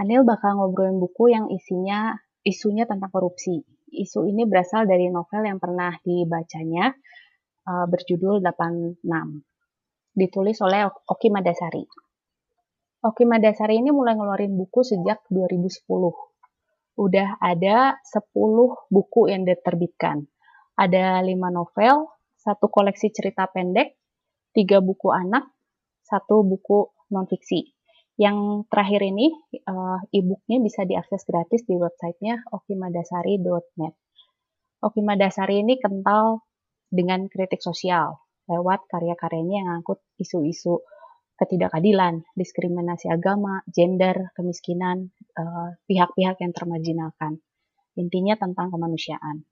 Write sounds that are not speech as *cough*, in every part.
Anil bakal ngobrolin buku yang isinya isunya tentang korupsi. Isu ini berasal dari novel yang pernah dibacanya uh, berjudul 86. Ditulis oleh Oki Madasari. Oki Madasari ini mulai ngeluarin buku sejak 2010. Udah ada 10 buku yang diterbitkan. Ada 5 novel, satu koleksi cerita pendek, tiga buku anak, satu buku non-fiksi. Yang terakhir ini, uh, e-booknya bisa diakses gratis di websitenya okimadasari.net. Okimadasari ini kental dengan kritik sosial lewat karya-karyanya yang angkut isu-isu ketidakadilan, diskriminasi agama, gender, kemiskinan, eh, pihak-pihak yang termarginalkan. Intinya tentang kemanusiaan.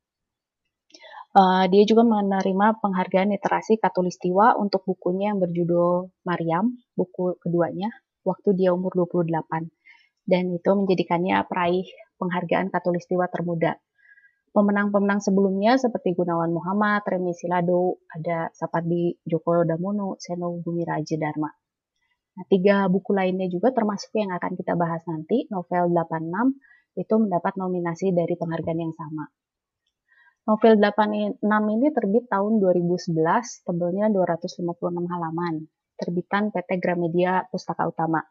Uh, dia juga menerima penghargaan literasi Katulistiwa untuk bukunya yang berjudul Mariam, buku keduanya, waktu dia umur 28 dan itu menjadikannya peraih penghargaan Katulistiwa termuda. Pemenang-pemenang sebelumnya seperti Gunawan Muhammad, Remi Silado, ada Sapardi Djoko Damono, Seno Bumi Raja Dharma. Nah, tiga buku lainnya juga termasuk yang akan kita bahas nanti, novel 86 itu mendapat nominasi dari penghargaan yang sama. Novel 86 ini terbit tahun 2011, tebelnya 256 halaman terbitan PT Gramedia Pustaka Utama.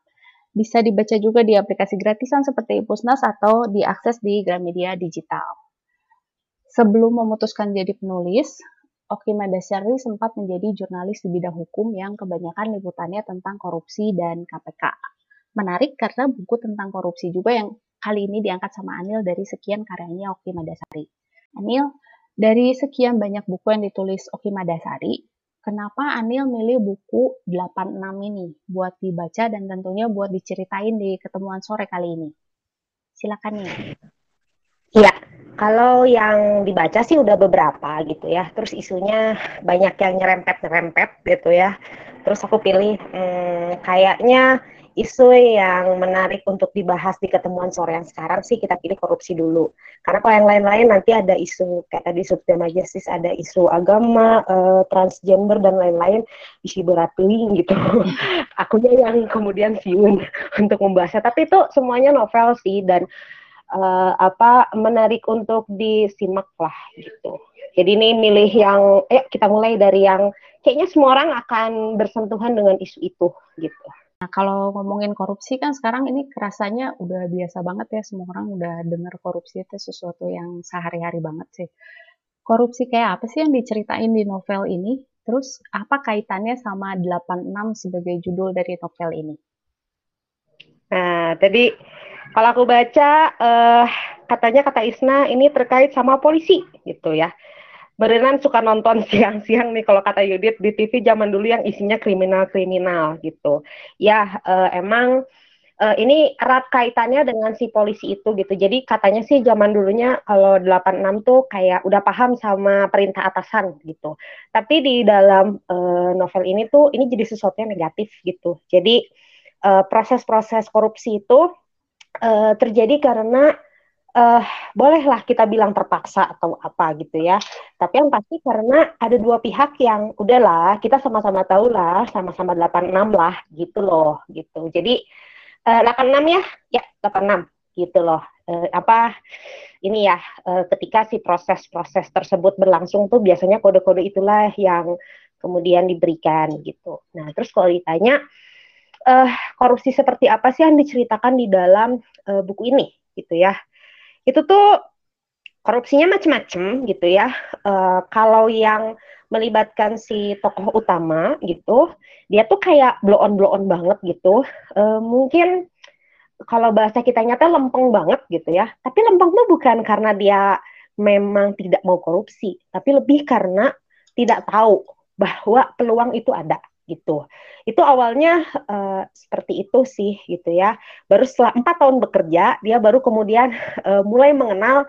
Bisa dibaca juga di aplikasi gratisan seperti Pusnas atau diakses di Gramedia Digital. Sebelum memutuskan jadi penulis, Oki Madasyari sempat menjadi jurnalis di bidang hukum yang kebanyakan liputannya tentang korupsi dan KPK. Menarik karena buku tentang korupsi juga yang kali ini diangkat sama Anil dari sekian karyanya Oki Madasari. Anil, dari sekian banyak buku yang ditulis Oki Madasari, kenapa Anil milih buku 86 ini buat dibaca dan tentunya buat diceritain di ketemuan sore kali ini. Silakan nih. Iya, kalau yang dibaca sih udah beberapa gitu ya. Terus isunya banyak yang nyerempet-nyerempet gitu ya. Terus aku pilih hmm, kayaknya isu yang menarik untuk dibahas di ketemuan sore yang sekarang sih kita pilih korupsi dulu. Karena kalau yang lain-lain nanti ada isu kayak tadi subtema justice, ada isu agama, uh, transgender dan lain-lain isi beratuing gitu. *laughs* Akunya yang kemudian siun *laughs* untuk membahasnya. Tapi itu semuanya novel sih dan uh, apa menarik untuk disimak lah gitu. Jadi ini milih yang, eh kita mulai dari yang kayaknya semua orang akan bersentuhan dengan isu itu gitu. Nah, kalau ngomongin korupsi kan sekarang ini kerasanya udah biasa banget ya semua orang udah dengar korupsi itu sesuatu yang sehari-hari banget sih. Korupsi kayak apa sih yang diceritain di novel ini? Terus apa kaitannya sama 86 sebagai judul dari novel ini? Nah, tadi kalau aku baca uh, katanya kata Isna ini terkait sama polisi gitu ya berenang suka nonton *laughs* siang-siang nih kalau kata Yudit di TV zaman dulu yang isinya kriminal-kriminal gitu. Ya uh, emang uh, ini erat kaitannya dengan si polisi itu gitu. Jadi katanya sih zaman dulunya kalau 86 tuh kayak udah paham sama perintah atasan gitu. Tapi di dalam uh, novel ini tuh ini jadi sesuatu yang negatif gitu. Jadi proses-proses uh, korupsi itu uh, terjadi karena uh, bolehlah kita bilang terpaksa atau apa gitu ya. Tapi yang pasti karena ada dua pihak yang udahlah kita sama-sama tahu lah, sama-sama 86 lah gitu loh gitu. Jadi uh, eh, 86 ya, ya 86 gitu loh. Uh, apa ini ya uh, ketika si proses-proses tersebut berlangsung tuh biasanya kode-kode itulah yang kemudian diberikan gitu. Nah, terus kalau ditanya uh, korupsi seperti apa sih yang diceritakan di dalam uh, buku ini gitu ya itu tuh korupsinya macam-macam gitu ya. Uh, kalau yang melibatkan si tokoh utama gitu, dia tuh kayak blow on blow on banget gitu. Uh, mungkin kalau bahasa kita nyata lempeng banget gitu ya. Tapi lempeng tuh bukan karena dia memang tidak mau korupsi, tapi lebih karena tidak tahu bahwa peluang itu ada gitu. Itu awalnya uh, seperti itu sih gitu ya. Baru setelah empat tahun bekerja, dia baru kemudian uh, *laughs* mulai mengenal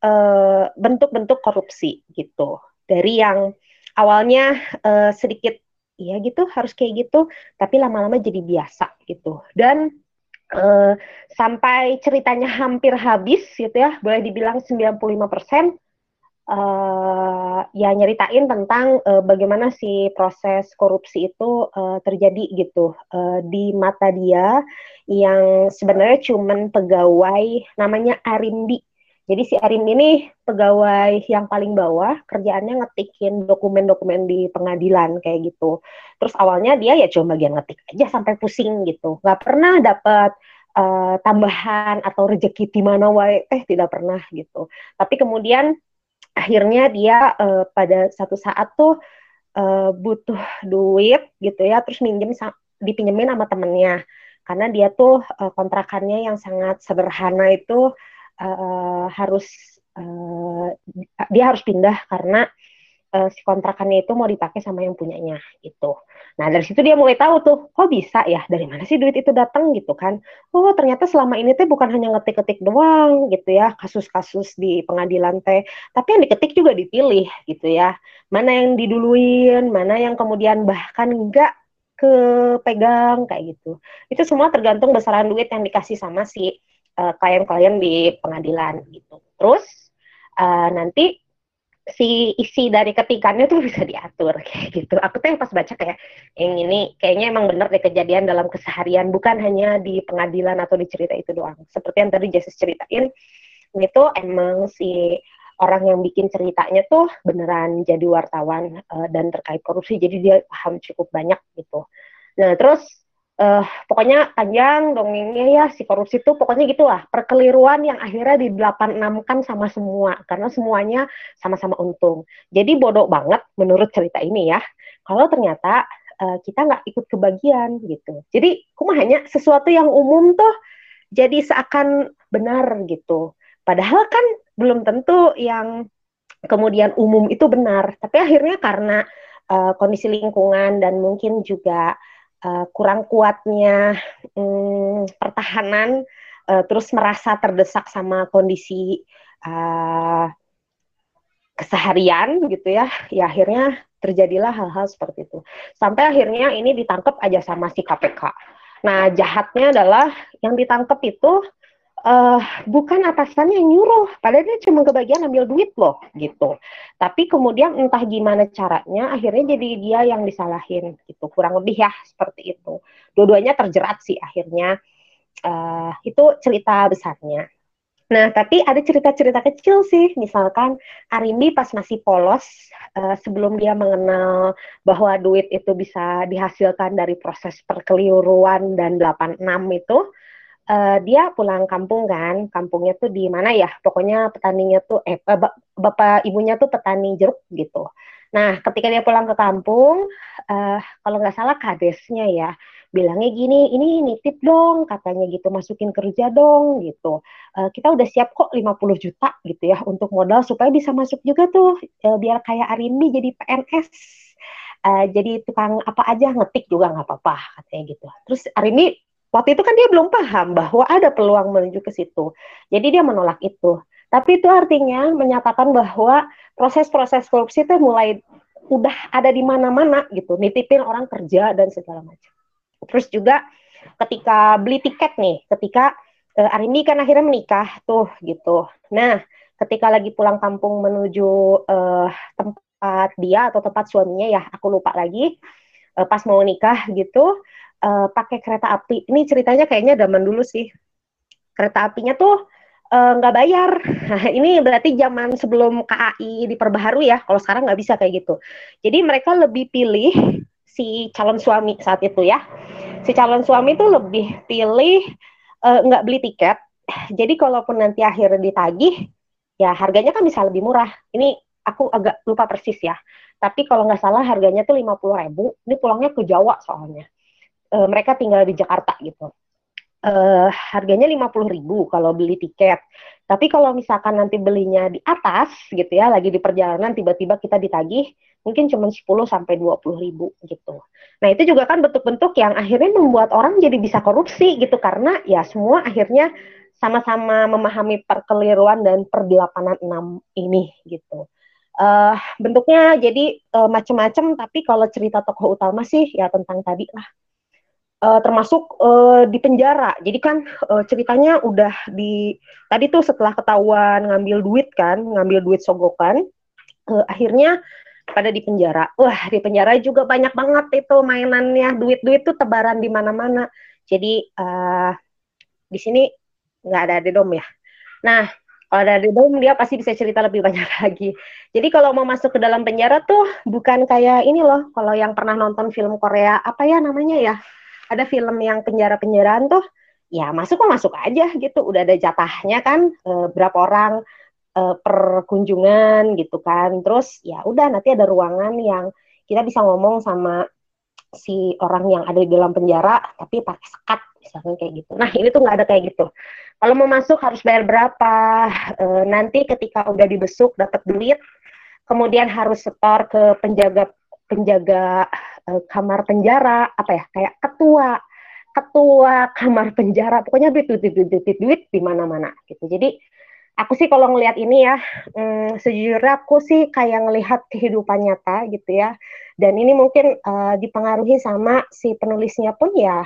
eh, bentuk-bentuk uh, korupsi gitu. Dari yang awalnya uh, sedikit ya gitu harus kayak gitu, tapi lama-lama jadi biasa gitu. Dan uh, sampai ceritanya hampir habis gitu ya, boleh dibilang 95% uh, ya nyeritain tentang uh, bagaimana si proses korupsi itu uh, terjadi gitu uh, di mata dia yang sebenarnya cuman pegawai namanya Arimbi. Jadi si Arimbi ini pegawai yang paling bawah, kerjaannya ngetikin dokumen-dokumen di pengadilan kayak gitu. Terus awalnya dia ya cuma bagian ngetik aja sampai pusing gitu. Gak pernah dapat uh, tambahan atau rezeki di mana wae eh tidak pernah gitu. Tapi kemudian akhirnya dia uh, pada satu saat tuh uh, butuh duit gitu ya terus minjem dipinjemin sama temennya. Karena dia tuh uh, kontrakannya yang sangat sederhana itu uh, harus uh, dia harus pindah karena uh, si kontrakannya itu mau dipakai sama yang punyanya gitu. Nah dari situ dia mulai tahu tuh, kok bisa ya dari mana sih duit itu datang gitu kan? Oh ternyata selama ini tuh bukan hanya ngetik-ketik doang gitu ya kasus-kasus di pengadilan teh, tapi yang diketik juga dipilih gitu ya. Mana yang diduluin, mana yang kemudian bahkan enggak kepegang kayak gitu. Itu semua tergantung besaran duit yang dikasih sama si eh, klien-klien uh, di pengadilan gitu. Terus uh, nanti si isi dari ketikannya tuh bisa diatur *laughs* kayak gitu. Aku tuh yang pas baca kayak yang ini kayaknya emang bener deh kejadian dalam keseharian bukan hanya di pengadilan atau di cerita itu doang. Seperti yang tadi Jessis ceritain, itu emang si orang yang bikin ceritanya tuh beneran jadi wartawan uh, dan terkait korupsi jadi dia paham cukup banyak gitu. Nah, terus uh, pokoknya panjang dongengnya ya si korupsi itu pokoknya gitulah perkeliruan yang akhirnya di 86 kan sama semua karena semuanya sama-sama untung. Jadi bodoh banget menurut cerita ini ya. Kalau ternyata uh, kita nggak ikut kebagian gitu. Jadi cuma hanya sesuatu yang umum tuh jadi seakan benar gitu. Padahal kan belum tentu yang kemudian umum itu benar. Tapi akhirnya karena uh, kondisi lingkungan dan mungkin juga uh, kurang kuatnya um, pertahanan, uh, terus merasa terdesak sama kondisi uh, keseharian gitu ya, ya akhirnya terjadilah hal-hal seperti itu. Sampai akhirnya ini ditangkap aja sama si KPK. Nah jahatnya adalah yang ditangkap itu uh, bukan atasannya yang nyuruh, padahal dia cuma kebagian ambil duit loh gitu. Tapi kemudian entah gimana caranya, akhirnya jadi dia yang disalahin gitu, kurang lebih ya seperti itu. Dua-duanya terjerat sih akhirnya. Uh, itu cerita besarnya. Nah, tapi ada cerita-cerita kecil sih, misalkan Arimbi pas masih polos, uh, sebelum dia mengenal bahwa duit itu bisa dihasilkan dari proses perkeliruan dan 86 itu, uh, dia pulang kampung kan, kampungnya tuh di mana ya? Pokoknya petaninya tuh eh bapak ibunya tuh petani jeruk gitu. Nah, ketika dia pulang ke kampung, uh, kalau nggak salah kadesnya ya, bilangnya gini, ini nitip dong, katanya gitu, masukin kerja dong, gitu. Uh, kita udah siap kok 50 juta gitu ya, untuk modal supaya bisa masuk juga tuh, uh, biar kayak Arimbi jadi PNS. Uh, jadi tukang apa aja ngetik juga nggak apa-apa katanya gitu. Terus Arimbi waktu itu kan dia belum paham bahwa ada peluang menuju ke situ. Jadi dia menolak itu. Tapi itu artinya menyatakan bahwa proses-proses korupsi itu mulai udah ada di mana-mana gitu, nitipin orang kerja dan segala macam. Terus juga ketika beli tiket nih, ketika uh, Arimbi kan akhirnya menikah tuh gitu. Nah, ketika lagi pulang kampung menuju uh, tempat dia atau tempat suaminya ya, aku lupa lagi. Uh, pas mau nikah gitu, uh, pakai kereta api. Ini ceritanya kayaknya zaman dulu sih. Kereta apinya tuh eh, nggak uh, bayar. Nah, ini berarti zaman sebelum KAI diperbaharui ya. Kalau sekarang nggak bisa kayak gitu. Jadi mereka lebih pilih si calon suami saat itu ya. Si calon suami tuh lebih pilih uh, nggak beli tiket. Jadi kalaupun nanti akhir ditagih, ya harganya kan bisa lebih murah. Ini aku agak lupa persis ya. Tapi kalau nggak salah harganya tuh lima puluh ribu. Ini pulangnya ke Jawa soalnya uh, mereka tinggal di Jakarta gitu. Uh, harganya puluh ribu kalau beli tiket. Tapi kalau misalkan nanti belinya di atas gitu ya, lagi di perjalanan tiba-tiba kita ditagih, mungkin cuma 10 sampai 20 ribu gitu. Nah itu juga kan bentuk-bentuk yang akhirnya membuat orang jadi bisa korupsi gitu karena ya semua akhirnya sama-sama memahami perkeliruan dan perdelapanan enam ini gitu. Uh, bentuknya jadi uh, macam-macam tapi kalau cerita tokoh utama sih ya tentang tadi lah uh, termasuk uh, di penjara. Jadi kan uh, ceritanya udah di tadi tuh setelah ketahuan ngambil duit kan, ngambil duit sogokan, uh, akhirnya pada di penjara. Wah, di penjara juga banyak banget itu mainannya, duit-duit tuh tebaran di mana-mana. Jadi uh, di sini nggak ada dedom ya. Nah, kalau ada dedom dia pasti bisa cerita lebih banyak *laughs* lagi. Jadi kalau mau masuk ke dalam penjara tuh bukan kayak ini loh. Kalau yang pernah nonton film Korea apa ya namanya ya? Ada film yang penjara-penjaraan tuh ya masuk kok masuk aja gitu. Udah ada jatahnya kan e, berapa orang e, per kunjungan gitu kan. Terus ya udah nanti ada ruangan yang kita bisa ngomong sama si orang yang ada di dalam penjara tapi pakai sekat misalnya kayak gitu. Nah ini tuh nggak ada kayak gitu. Kalau mau masuk harus bayar berapa? E, nanti ketika udah dibesuk dapat duit, kemudian harus setor ke penjaga penjaga e, kamar penjara apa ya kayak ketua ketua kamar penjara pokoknya duit duit duit duit duit, duit di mana mana gitu. Jadi aku sih kalau ngelihat ini ya, hmm, sejujurnya aku sih kayak ngelihat kehidupan nyata gitu ya. Dan ini mungkin uh, dipengaruhi sama si penulisnya pun ya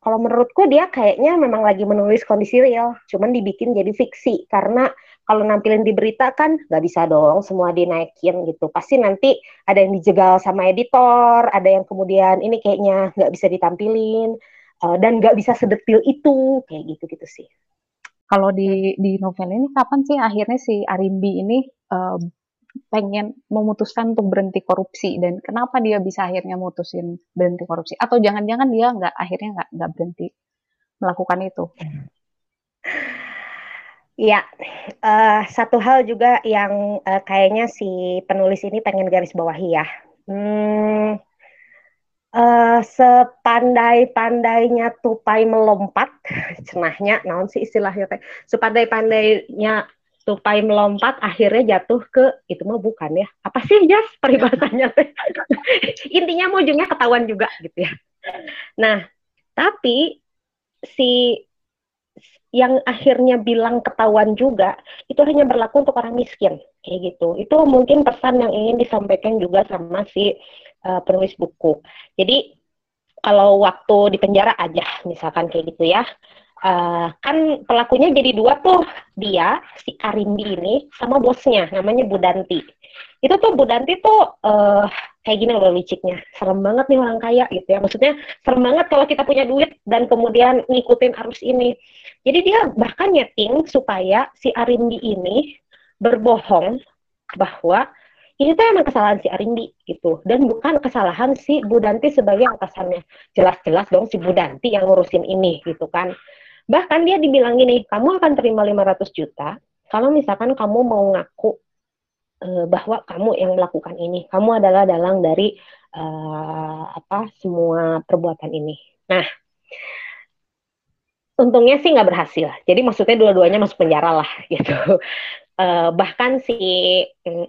kalau menurutku dia kayaknya memang lagi menulis kondisi real, cuman dibikin jadi fiksi karena kalau nampilin di berita kan nggak bisa dong semua dinaikin gitu. Pasti nanti ada yang dijegal sama editor, ada yang kemudian ini kayaknya nggak bisa ditampilin uh, dan nggak bisa sedetil itu kayak gitu gitu sih. Kalau di di novel ini kapan sih akhirnya si Arimbi ini uh, pengen memutuskan untuk berhenti korupsi dan kenapa dia bisa akhirnya mutusin berhenti korupsi atau jangan-jangan dia nggak akhirnya nggak nggak berhenti melakukan itu *laughs* Ya, uh, satu hal juga yang uh, kayaknya si penulis ini pengen garis bawahi ya. Hmm, uh, sepandai-pandainya tupai melompat, *laughs* cenahnya, naon sih istilahnya teh, sepandai-pandainya tupai melompat akhirnya jatuh ke itu mah bukan ya? Apa sih jas peribahasanya *laughs* intinya mau ujungnya ketahuan juga gitu ya. Nah tapi si yang akhirnya bilang ketahuan juga itu hanya berlaku untuk orang miskin kayak gitu. Itu mungkin pesan yang ingin disampaikan juga sama si uh, penulis buku. Jadi kalau waktu di penjara aja misalkan kayak gitu ya. Uh, kan pelakunya jadi dua tuh dia si Arindi ini sama bosnya namanya Budanti itu tuh Budanti tuh uh, kayak gini loh liciknya. Serem banget nih orang kaya gitu ya. Maksudnya serem banget kalau kita punya duit dan kemudian ngikutin arus ini. Jadi dia bahkan nyeting supaya si Arindi ini berbohong bahwa ini tuh emang kesalahan si Arindi gitu. Dan bukan kesalahan si Budanti sebagai atasannya. Jelas-jelas dong si Budanti yang ngurusin ini gitu kan. Bahkan dia dibilang gini, kamu akan terima 500 juta kalau misalkan kamu mau ngaku uh, bahwa kamu yang melakukan ini. Kamu adalah dalang dari uh, apa semua perbuatan ini. Nah, untungnya sih nggak berhasil. Jadi maksudnya dua-duanya masuk penjara lah *laughs* gitu. Uh, bahkan si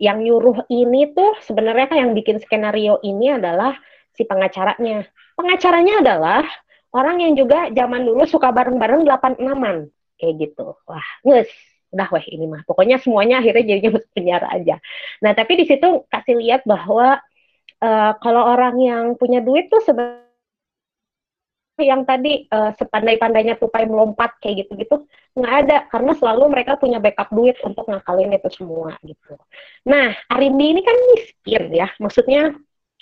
yang nyuruh ini tuh sebenarnya kan yang bikin skenario ini adalah si pengacaranya. Pengacaranya adalah orang yang juga zaman dulu suka bareng-bareng delapan enaman kayak gitu wah nges udah weh ini mah. Pokoknya semuanya akhirnya jadinya masuk penjara aja. Nah tapi di situ kasih lihat bahwa uh, kalau orang yang punya duit tuh sebenarnya yang tadi uh, sepandai-pandainya tupai melompat kayak gitu-gitu nggak ada. Karena selalu mereka punya backup duit untuk ngakalin itu semua gitu. Nah Arimbi ini kan miskin ya, maksudnya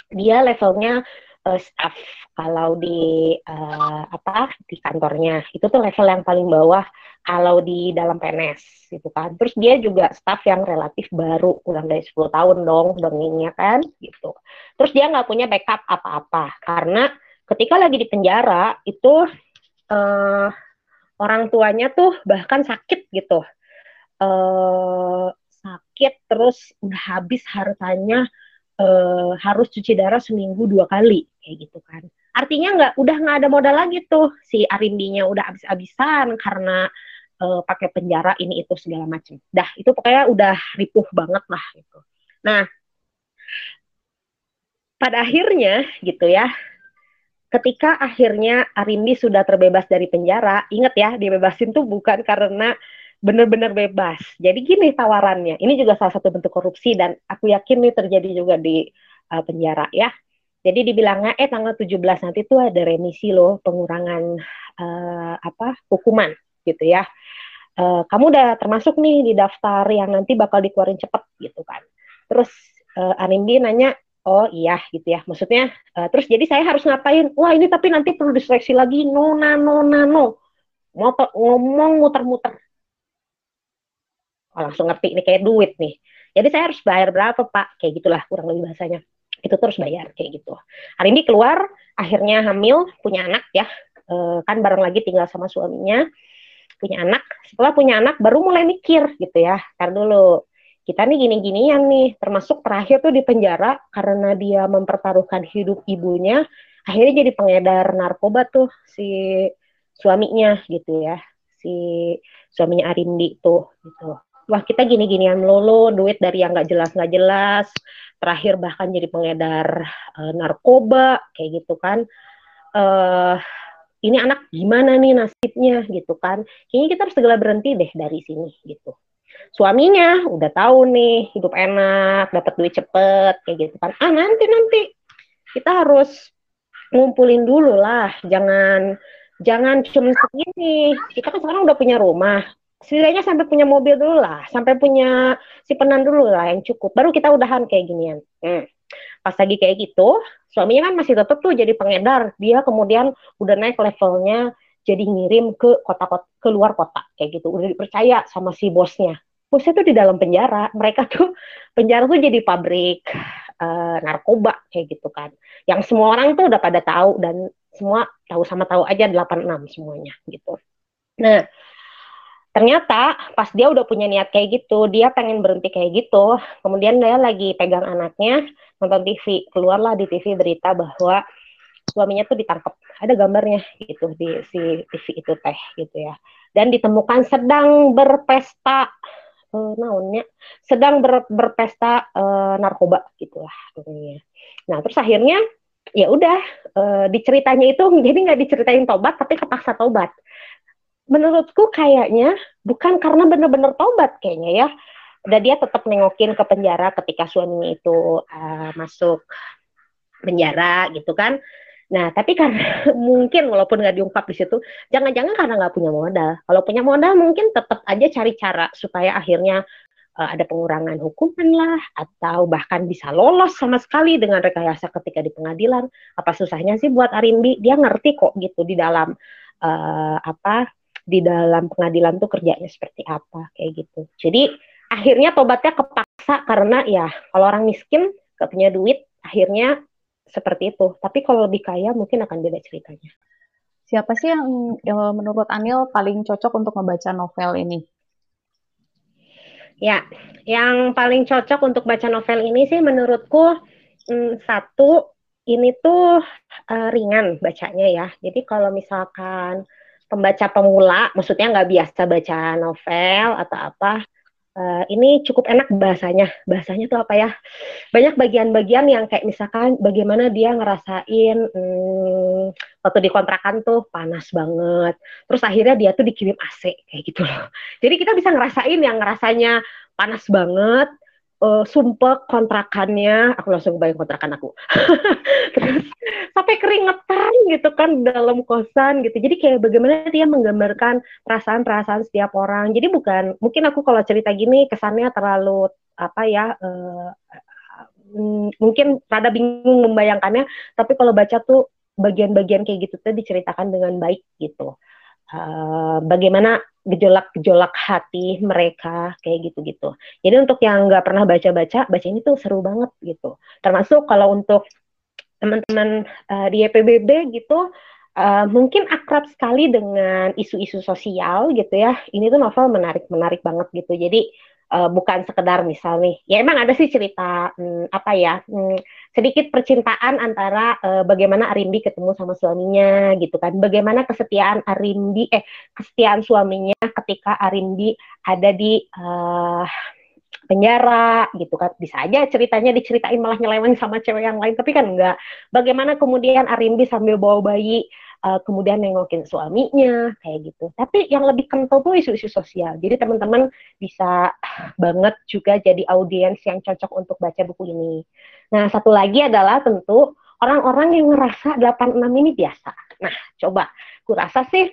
dia levelnya uh, staff kalau di uh, apa di kantornya. Itu tuh level yang paling bawah kalau di dalam PNS gitu kan. Terus dia juga staff yang relatif baru kurang dari 10 tahun dong dongengnya kan gitu. Terus dia nggak punya backup apa-apa karena ketika lagi di penjara itu uh, orang tuanya tuh bahkan sakit gitu. Uh, sakit terus udah habis hartanya uh, harus cuci darah seminggu dua kali kayak gitu kan artinya nggak udah nggak ada modal lagi tuh si Arimbinya udah habis-habisan karena uh, pakai penjara ini itu segala macam dah itu pokoknya udah ripuh banget lah gitu nah pada akhirnya gitu ya ketika akhirnya Arimbi sudah terbebas dari penjara, ingat ya, dibebasin tuh bukan karena benar-benar bebas. Jadi gini tawarannya. Ini juga salah satu bentuk korupsi dan aku yakin ini terjadi juga di uh, penjara ya. Jadi dibilangnya eh tanggal 17 nanti tuh ada remisi loh pengurangan uh, apa hukuman gitu ya. Uh, kamu udah termasuk nih di daftar yang nanti bakal dikeluarin cepet gitu kan. Terus uh, Arimbi nanya, oh iya gitu ya. Maksudnya uh, terus jadi saya harus ngapain? Wah ini tapi nanti perlu diseleksi lagi. No, no, no, no, no. Motor, ngomong muter-muter. Oh, langsung ngerti ini kayak duit nih. Jadi saya harus bayar berapa pak? Kayak gitulah kurang lebih bahasanya. Itu terus bayar kayak gitu. Hari ini keluar, akhirnya hamil, punya anak ya. E, kan bareng lagi tinggal sama suaminya, punya anak. Setelah punya anak baru mulai mikir gitu ya. Karena dulu kita nih gini-ginian nih, termasuk terakhir tuh di penjara karena dia mempertaruhkan hidup ibunya, akhirnya jadi pengedar narkoba tuh si suaminya gitu ya, si suaminya Arindi tuh gitu wah kita gini-ginian lolo, duit dari yang nggak jelas nggak jelas, terakhir bahkan jadi pengedar uh, narkoba kayak gitu kan. Uh, ini anak gimana nih nasibnya gitu kan. Kayaknya kita harus segera berhenti deh dari sini gitu. Suaminya udah tahu nih hidup enak, dapat duit cepet kayak gitu kan. Ah nanti nanti kita harus ngumpulin dulu lah, jangan jangan cuma segini. Kita kan sekarang udah punya rumah, setidaknya sampai punya mobil dulu lah, sampai punya si penan dulu lah yang cukup. Baru kita udahan kayak ginian. Hmm. Pas lagi kayak gitu, suaminya kan masih tetap tuh jadi pengedar. Dia kemudian udah naik levelnya jadi ngirim ke kota-kota keluar kota kayak gitu. Udah dipercaya sama si bosnya. Bosnya tuh di dalam penjara. Mereka tuh *laughs* penjara tuh jadi pabrik uh, narkoba kayak gitu kan. Yang semua orang tuh udah pada tahu dan semua tahu sama tahu aja 86 semuanya gitu. Nah, ternyata pas dia udah punya niat kayak gitu dia pengen berhenti kayak gitu kemudian dia lagi pegang anaknya nonton TV keluarlah di TV berita bahwa suaminya tuh ditangkap. Ada gambarnya gitu di si TV itu teh gitu ya. Dan ditemukan sedang berpesta uh, naonnya? Sedang ber, berpesta uh, narkoba gitulah dunia nah terus akhirnya ya udah uh, diceritanya itu *laughs* jadi nggak diceritain tobat tapi kepaksa tobat menurutku kayaknya bukan karena benar-benar tobat kayaknya ya. Dan dia tetap nengokin ke penjara ketika suaminya itu uh, masuk penjara gitu kan. Nah, tapi karena *laughs* mungkin walaupun nggak diungkap di situ, jangan-jangan karena nggak punya modal. Kalau punya modal mungkin tetap aja cari cara supaya akhirnya uh, ada pengurangan hukuman lah, atau bahkan bisa lolos sama sekali dengan rekayasa ketika di pengadilan. Apa susahnya sih buat Arimbi? Dia ngerti kok gitu di dalam uh, apa di dalam pengadilan tuh kerjanya seperti apa kayak gitu. Jadi akhirnya tobatnya kepaksa karena ya kalau orang miskin gak punya duit akhirnya seperti itu. Tapi kalau lebih kaya mungkin akan beda ceritanya. Siapa sih yang, yang menurut Anil paling cocok untuk membaca novel ini? Ya, yang paling cocok untuk baca novel ini sih menurutku hmm, satu ini tuh uh, ringan bacanya ya. Jadi kalau misalkan pembaca pemula, maksudnya nggak biasa baca novel atau apa, uh, ini cukup enak bahasanya. Bahasanya tuh apa ya? Banyak bagian-bagian yang kayak misalkan bagaimana dia ngerasain hmm, waktu di kontrakan tuh panas banget. Terus akhirnya dia tuh dikirim AC kayak gitu loh. Jadi kita bisa ngerasain yang ngerasanya panas banget, uh, sumpah kontrakannya, aku langsung bayang kontrakan aku. *laughs* Terus sampai keringetan gitu kan dalam kosan gitu. Jadi kayak bagaimana dia menggambarkan perasaan-perasaan setiap orang. Jadi bukan mungkin aku kalau cerita gini kesannya terlalu apa ya uh, mungkin rada bingung membayangkannya, tapi kalau baca tuh bagian-bagian kayak gitu tuh diceritakan dengan baik gitu. Uh, bagaimana gejolak-gejolak hati mereka kayak gitu-gitu. Jadi untuk yang nggak pernah baca-baca, baca ini tuh seru banget gitu. Termasuk kalau untuk teman-teman uh, di EPBB gitu, uh, mungkin akrab sekali dengan isu-isu sosial gitu ya. Ini tuh novel menarik-menarik banget gitu. Jadi uh, bukan sekedar misal nih. Ya emang ada sih cerita hmm, apa ya hmm, sedikit percintaan antara uh, bagaimana Arimbi ketemu sama suaminya gitu kan. Bagaimana kesetiaan Arimbi eh kesetiaan suaminya ketika Arimbi ada di uh, penjara gitu kan. Bisa aja ceritanya diceritain malah nyeleweng sama cewek yang lain tapi kan enggak. Bagaimana kemudian Arimbi sambil bawa bayi uh, kemudian nengokin suaminya kayak gitu. Tapi yang lebih kental tuh isu-isu sosial. Jadi teman-teman bisa *sighs* banget juga jadi audiens yang cocok untuk baca buku ini. Nah, satu lagi adalah tentu orang-orang yang ngerasa 86 ini biasa. Nah, coba, aku rasa sih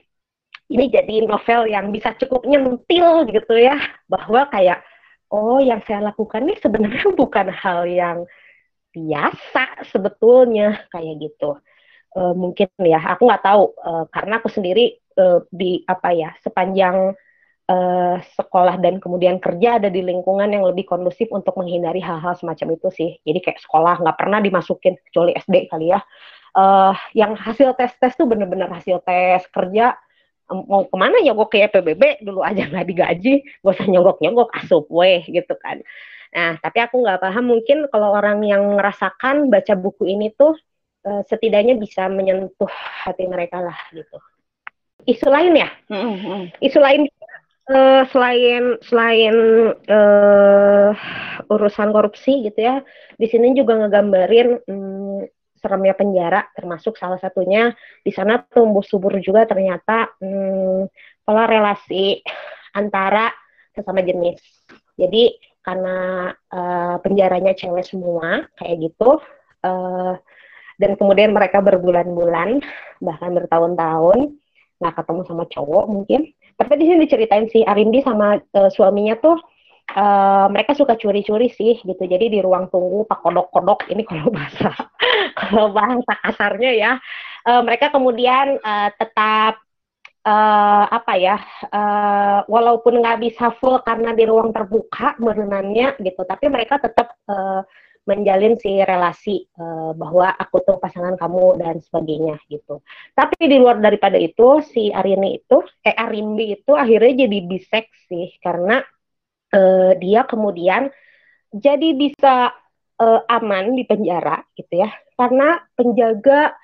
ini jadi novel yang bisa cukup nyentil gitu ya, bahwa kayak, oh yang saya lakukan ini sebenarnya *laughs* bukan hal yang biasa sebetulnya, kayak gitu. E, mungkin ya, aku nggak tahu, e, karena aku sendiri e, di apa ya, sepanjang uh, sekolah dan kemudian kerja ada di lingkungan yang lebih kondusif untuk menghindari hal-hal semacam itu sih. Jadi kayak sekolah nggak pernah dimasukin kecuali SD kali ya. Uh, yang hasil tes tes tuh bener-bener hasil tes kerja mau ke mana gue kayak PBB dulu aja nggak digaji gak usah nyogok nyogok asup weh gitu kan nah tapi aku nggak paham mungkin kalau orang yang merasakan baca buku ini tuh uh, setidaknya bisa menyentuh hati mereka lah gitu isu lain ya mm -hmm. isu lain uh, selain selain uh, urusan korupsi gitu ya, di sini juga ngegambarin um, seremnya penjara, termasuk salah satunya di sana tumbuh subur juga ternyata um, pola relasi antara sesama jenis. Jadi karena uh, penjaranya cewek semua kayak gitu. Uh, dan kemudian mereka berbulan-bulan bahkan bertahun-tahun nggak ketemu sama cowok mungkin tapi di sini diceritain si Arindi sama uh, suaminya tuh uh, mereka suka curi-curi sih gitu. Jadi di ruang tunggu pak kodok-kodok ini kalau *laughs* bahasa kalau bahasa kasarnya ya. Uh, mereka kemudian uh, tetap uh, apa ya uh, walaupun nggak bisa full karena di ruang terbuka berenangnya gitu tapi mereka tetap uh, menjalin si relasi uh, bahwa aku tuh pasangan kamu dan sebagainya gitu. Tapi di luar daripada itu si Arini itu eh Arimbi itu akhirnya jadi biseksi karena uh, dia kemudian jadi bisa uh, aman di penjara gitu ya. Karena penjaga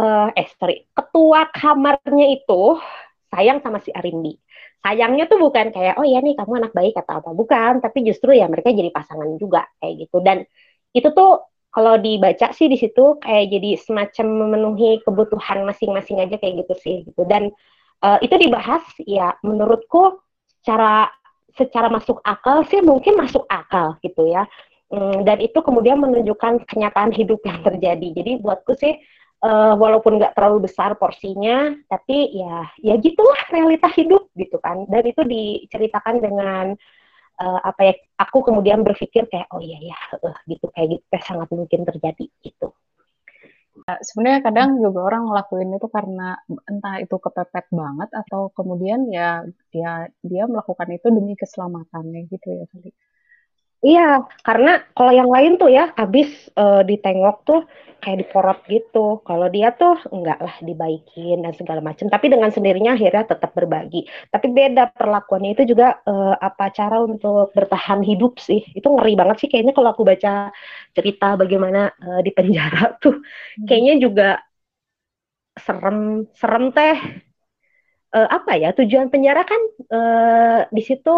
uh, eh sorry ketua kamarnya itu sayang sama si Arimbi. Sayangnya tuh bukan kayak oh ya nih kamu anak baik atau apa. Bukan tapi justru ya mereka jadi pasangan juga kayak gitu. Dan itu tuh kalau dibaca sih di situ kayak jadi semacam memenuhi kebutuhan masing-masing aja kayak gitu sih gitu. Dan uh, itu dibahas ya menurutku secara secara masuk akal sih mungkin masuk akal gitu ya. Um, dan itu kemudian menunjukkan kenyataan hidup yang terjadi. Jadi buatku sih uh, walaupun nggak terlalu besar porsinya tapi ya ya gitulah realita hidup gitu kan. Dan itu diceritakan dengan uh, apa ya aku kemudian berpikir kayak oh iya ya uh, gitu kayak gitu kayak sangat mungkin terjadi gitu. Nah, sebenarnya kadang juga orang ngelakuin itu karena entah itu kepepet banget atau kemudian ya dia dia melakukan itu demi keselamatannya gitu ya kali Iya, karena kalau yang lain tuh ya habis uh, ditengok tuh kayak diporot gitu. Kalau dia tuh enggak lah dibaikin dan segala macam. Tapi dengan sendirinya akhirnya tetap berbagi. Tapi beda perlakuannya itu juga uh, apa cara untuk bertahan hidup sih. Itu ngeri banget sih kayaknya kalau aku baca cerita bagaimana uh, di penjara *laughs* tuh. Hmm. Kayaknya juga serem serem teh uh, apa ya tujuan penjara kan uh, di situ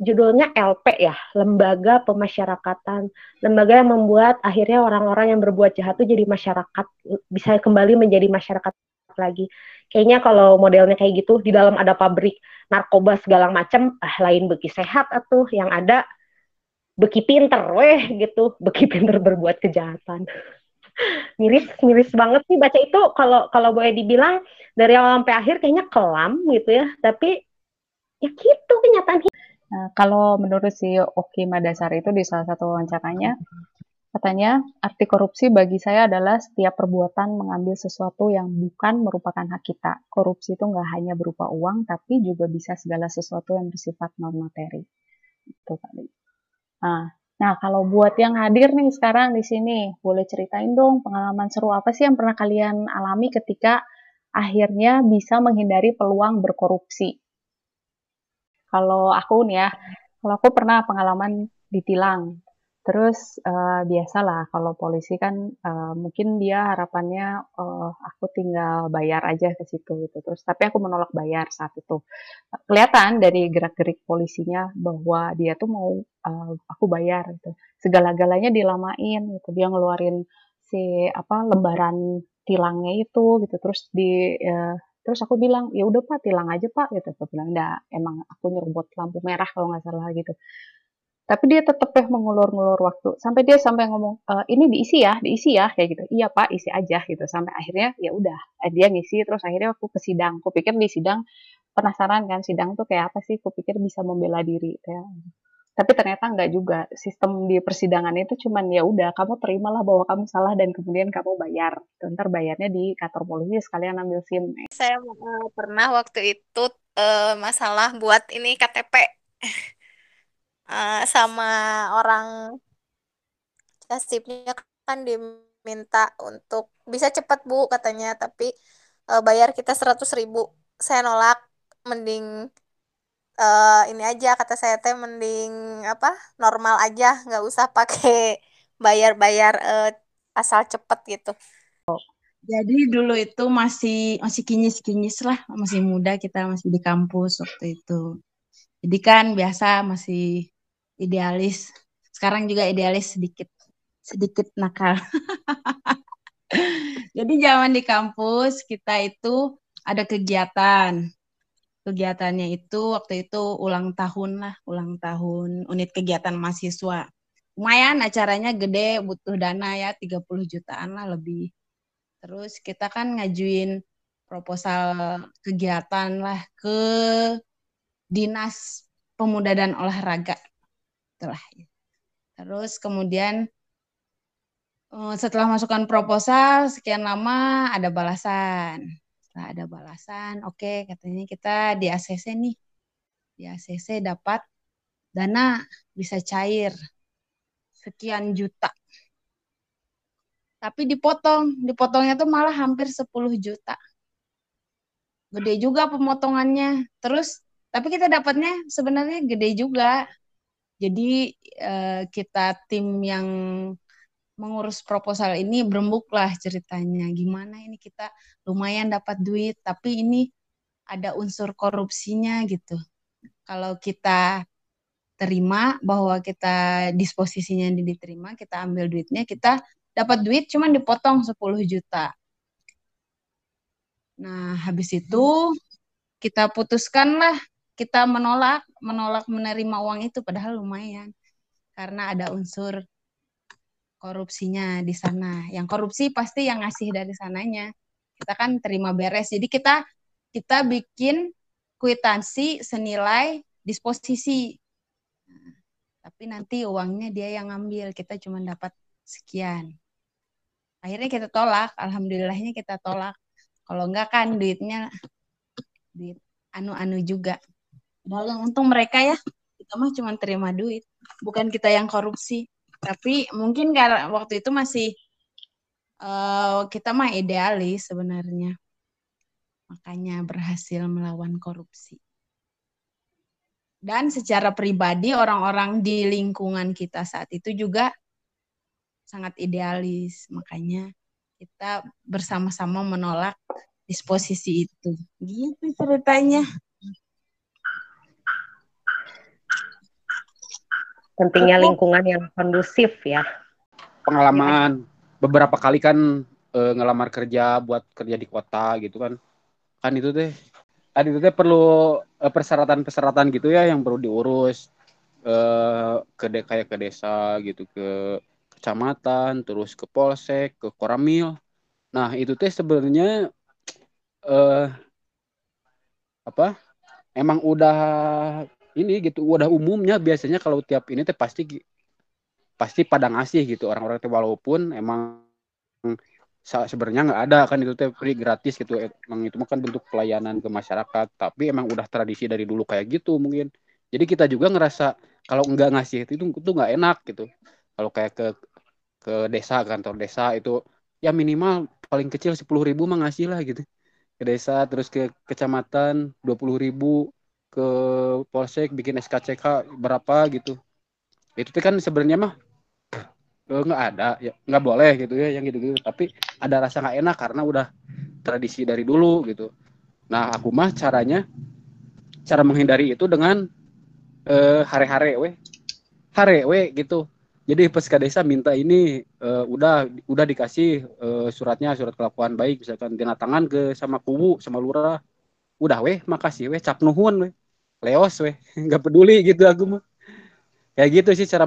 judulnya LP ya lembaga pemasyarakatan. Lembaga yang membuat akhirnya orang-orang yang berbuat jahat itu jadi masyarakat bisa kembali menjadi masyarakat lagi. Kayaknya kalau modelnya kayak gitu di dalam ada pabrik narkoba segala macam ah lain beki sehat atau yang ada beki pinter weh gitu. Beki *laughs* pinter berbuat kejahatan miris miris banget sih. Baca itu kalau kalau boleh dibilang dari awal sampai akhir kayaknya kelam gitu ya. Tapi ya gitu kenyataan nah, kalau menurut si Oki Madasar itu di salah satu wawancaranya katanya arti korupsi bagi saya adalah setiap perbuatan mengambil sesuatu yang bukan merupakan hak kita. Korupsi itu nggak hanya berupa uang tapi juga bisa segala sesuatu yang bersifat non materi. Itu kali nah Nah, kalau buat yang hadir nih sekarang di sini, boleh ceritain dong pengalaman seru apa sih yang pernah kalian alami ketika akhirnya bisa menghindari peluang berkorupsi? Kalau aku nih ya, kalau aku pernah pengalaman ditilang Terus uh, biasalah kalau polisi kan uh, mungkin dia harapannya uh, aku tinggal bayar aja ke situ gitu. Terus tapi aku menolak bayar saat itu. Kelihatan dari gerak-gerik polisinya bahwa dia tuh mau uh, aku bayar gitu. Segala-galanya dilamain gitu. Dia ngeluarin si apa lembaran tilangnya itu gitu. Terus di uh, terus aku bilang ya udah pak tilang aja pak gitu. Aku bilang enggak emang aku nyerobot lampu merah kalau nggak salah gitu tapi dia tetap ya mengulur-ngulur waktu. Sampai dia sampai ngomong e, ini diisi ya diisi ya kayak gitu. Iya pak isi aja gitu. Sampai akhirnya ya udah eh, dia ngisi. Terus akhirnya aku ke sidang. Aku pikir di sidang penasaran kan sidang tuh kayak apa sih? Aku pikir bisa membela diri ya. tapi ternyata enggak juga. Sistem di persidangan itu cuman ya udah kamu terimalah bahwa kamu salah dan kemudian kamu bayar. Ntar bayarnya di kantor polisi sekalian ambil sim. Saya uh, pernah waktu itu uh, masalah buat ini KTP *laughs* uh, sama orang kasipnya kan diminta untuk bisa cepat bu katanya tapi uh, bayar kita seratus ribu saya nolak mending uh, ini aja kata saya teh mending apa normal aja nggak usah pakai *laughs* bayar-bayar uh, asal cepet gitu. Jadi dulu itu masih masih kinyis-kinyis lah, masih muda kita masih di kampus waktu itu. Jadi kan biasa masih idealis. Sekarang juga idealis sedikit sedikit nakal. *laughs* Jadi zaman di kampus kita itu ada kegiatan. Kegiatannya itu waktu itu ulang tahun lah, ulang tahun unit kegiatan mahasiswa. Lumayan acaranya gede, butuh dana ya 30 jutaan lah lebih. Terus kita kan ngajuin proposal kegiatan lah ke Dinas Pemuda dan Olahraga itulah terus kemudian eh, setelah masukkan proposal sekian lama ada balasan. Setelah ada balasan oke okay, katanya kita di ACC nih. Di ACC dapat dana bisa cair sekian juta. Tapi dipotong dipotongnya tuh malah hampir 10 juta. Gede juga pemotongannya. Terus tapi kita dapatnya sebenarnya gede juga jadi uh, kita tim yang mengurus proposal ini berembuklah ceritanya. Gimana ini kita lumayan dapat duit, tapi ini ada unsur korupsinya gitu. Kalau kita terima bahwa kita disposisinya diterima, kita ambil duitnya, kita dapat duit cuman dipotong 10 juta. Nah, habis itu kita putuskanlah kita menolak menolak menerima uang itu padahal lumayan karena ada unsur korupsinya di sana. Yang korupsi pasti yang ngasih dari sananya. Kita kan terima beres. Jadi kita kita bikin kwitansi senilai disposisi. Nah, tapi nanti uangnya dia yang ngambil, kita cuma dapat sekian. Akhirnya kita tolak, alhamdulillahnya kita tolak. Kalau enggak kan duitnya duit anu-anu juga. Padahal yang untung mereka ya, kita mah cuma terima duit, bukan kita yang korupsi. Tapi mungkin karena waktu itu masih uh, kita mah idealis sebenarnya. Makanya berhasil melawan korupsi. Dan secara pribadi orang-orang di lingkungan kita saat itu juga sangat idealis. Makanya kita bersama-sama menolak disposisi itu. Gitu ceritanya. Pentingnya lingkungan yang kondusif ya. Pengalaman beberapa kali kan e, ngelamar kerja buat kerja di kota gitu kan. Kan itu teh tadi itu teh perlu eh, persyaratan-persyaratan gitu ya yang perlu diurus e, ke de kayak ke desa gitu ke kecamatan, terus ke polsek, ke koramil. Nah, itu teh sebenarnya eh apa? Emang udah ini gitu udah umumnya biasanya kalau tiap ini teh pasti pasti pada ngasih gitu orang-orang teh walaupun emang sebenarnya nggak ada kan itu teh free gratis gitu emang itu kan bentuk pelayanan ke masyarakat tapi emang udah tradisi dari dulu kayak gitu mungkin. Jadi kita juga ngerasa kalau nggak ngasih itu itu nggak enak gitu. Kalau kayak ke ke desa kantor desa itu ya minimal paling kecil sepuluh ribu mah ngasih lah gitu. Ke desa terus ke kecamatan dua puluh ribu ke polsek bikin SKCK berapa gitu. Itu kan sebenarnya mah eh, nggak ada ya nggak boleh gitu ya yang gitu-gitu. Tapi ada rasa nggak enak karena udah tradisi dari dulu gitu. Nah aku mah caranya cara menghindari itu dengan eh, hare-hare weh hare weh gitu. Jadi peska desa minta ini uh, udah udah dikasih uh, suratnya surat kelakuan baik. Misalkan tanda tangan ke sama kubu sama lurah udah weh makasih weh cap nuhun weh. Leos weh *laughs* nggak peduli gitu aku mah. Kayak gitu sih cara